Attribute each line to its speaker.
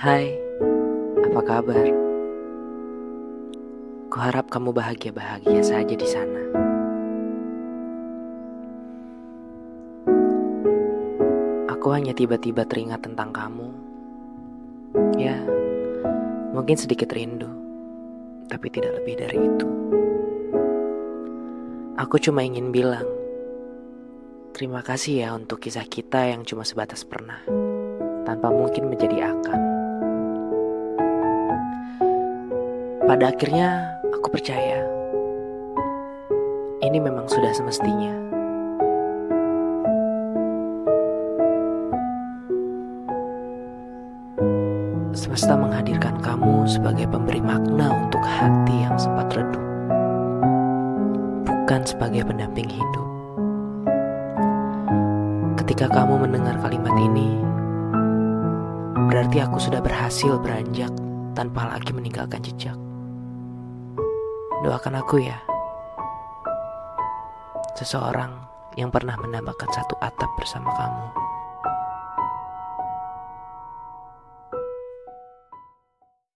Speaker 1: Hai, apa kabar? Kuharap kamu bahagia-bahagia saja di sana. Aku hanya tiba-tiba teringat tentang kamu. Ya, mungkin sedikit rindu, tapi tidak lebih dari itu. Aku cuma ingin bilang, terima kasih ya untuk kisah kita yang cuma sebatas pernah, tanpa mungkin menjadi akan. Pada akhirnya, aku percaya ini memang sudah semestinya. Semesta menghadirkan kamu sebagai pemberi makna untuk hati yang sempat redup, bukan sebagai pendamping hidup. Ketika kamu mendengar kalimat ini, berarti aku sudah berhasil beranjak tanpa lagi meninggalkan jejak. Doakan aku ya, seseorang yang pernah menambahkan satu atap bersama kamu.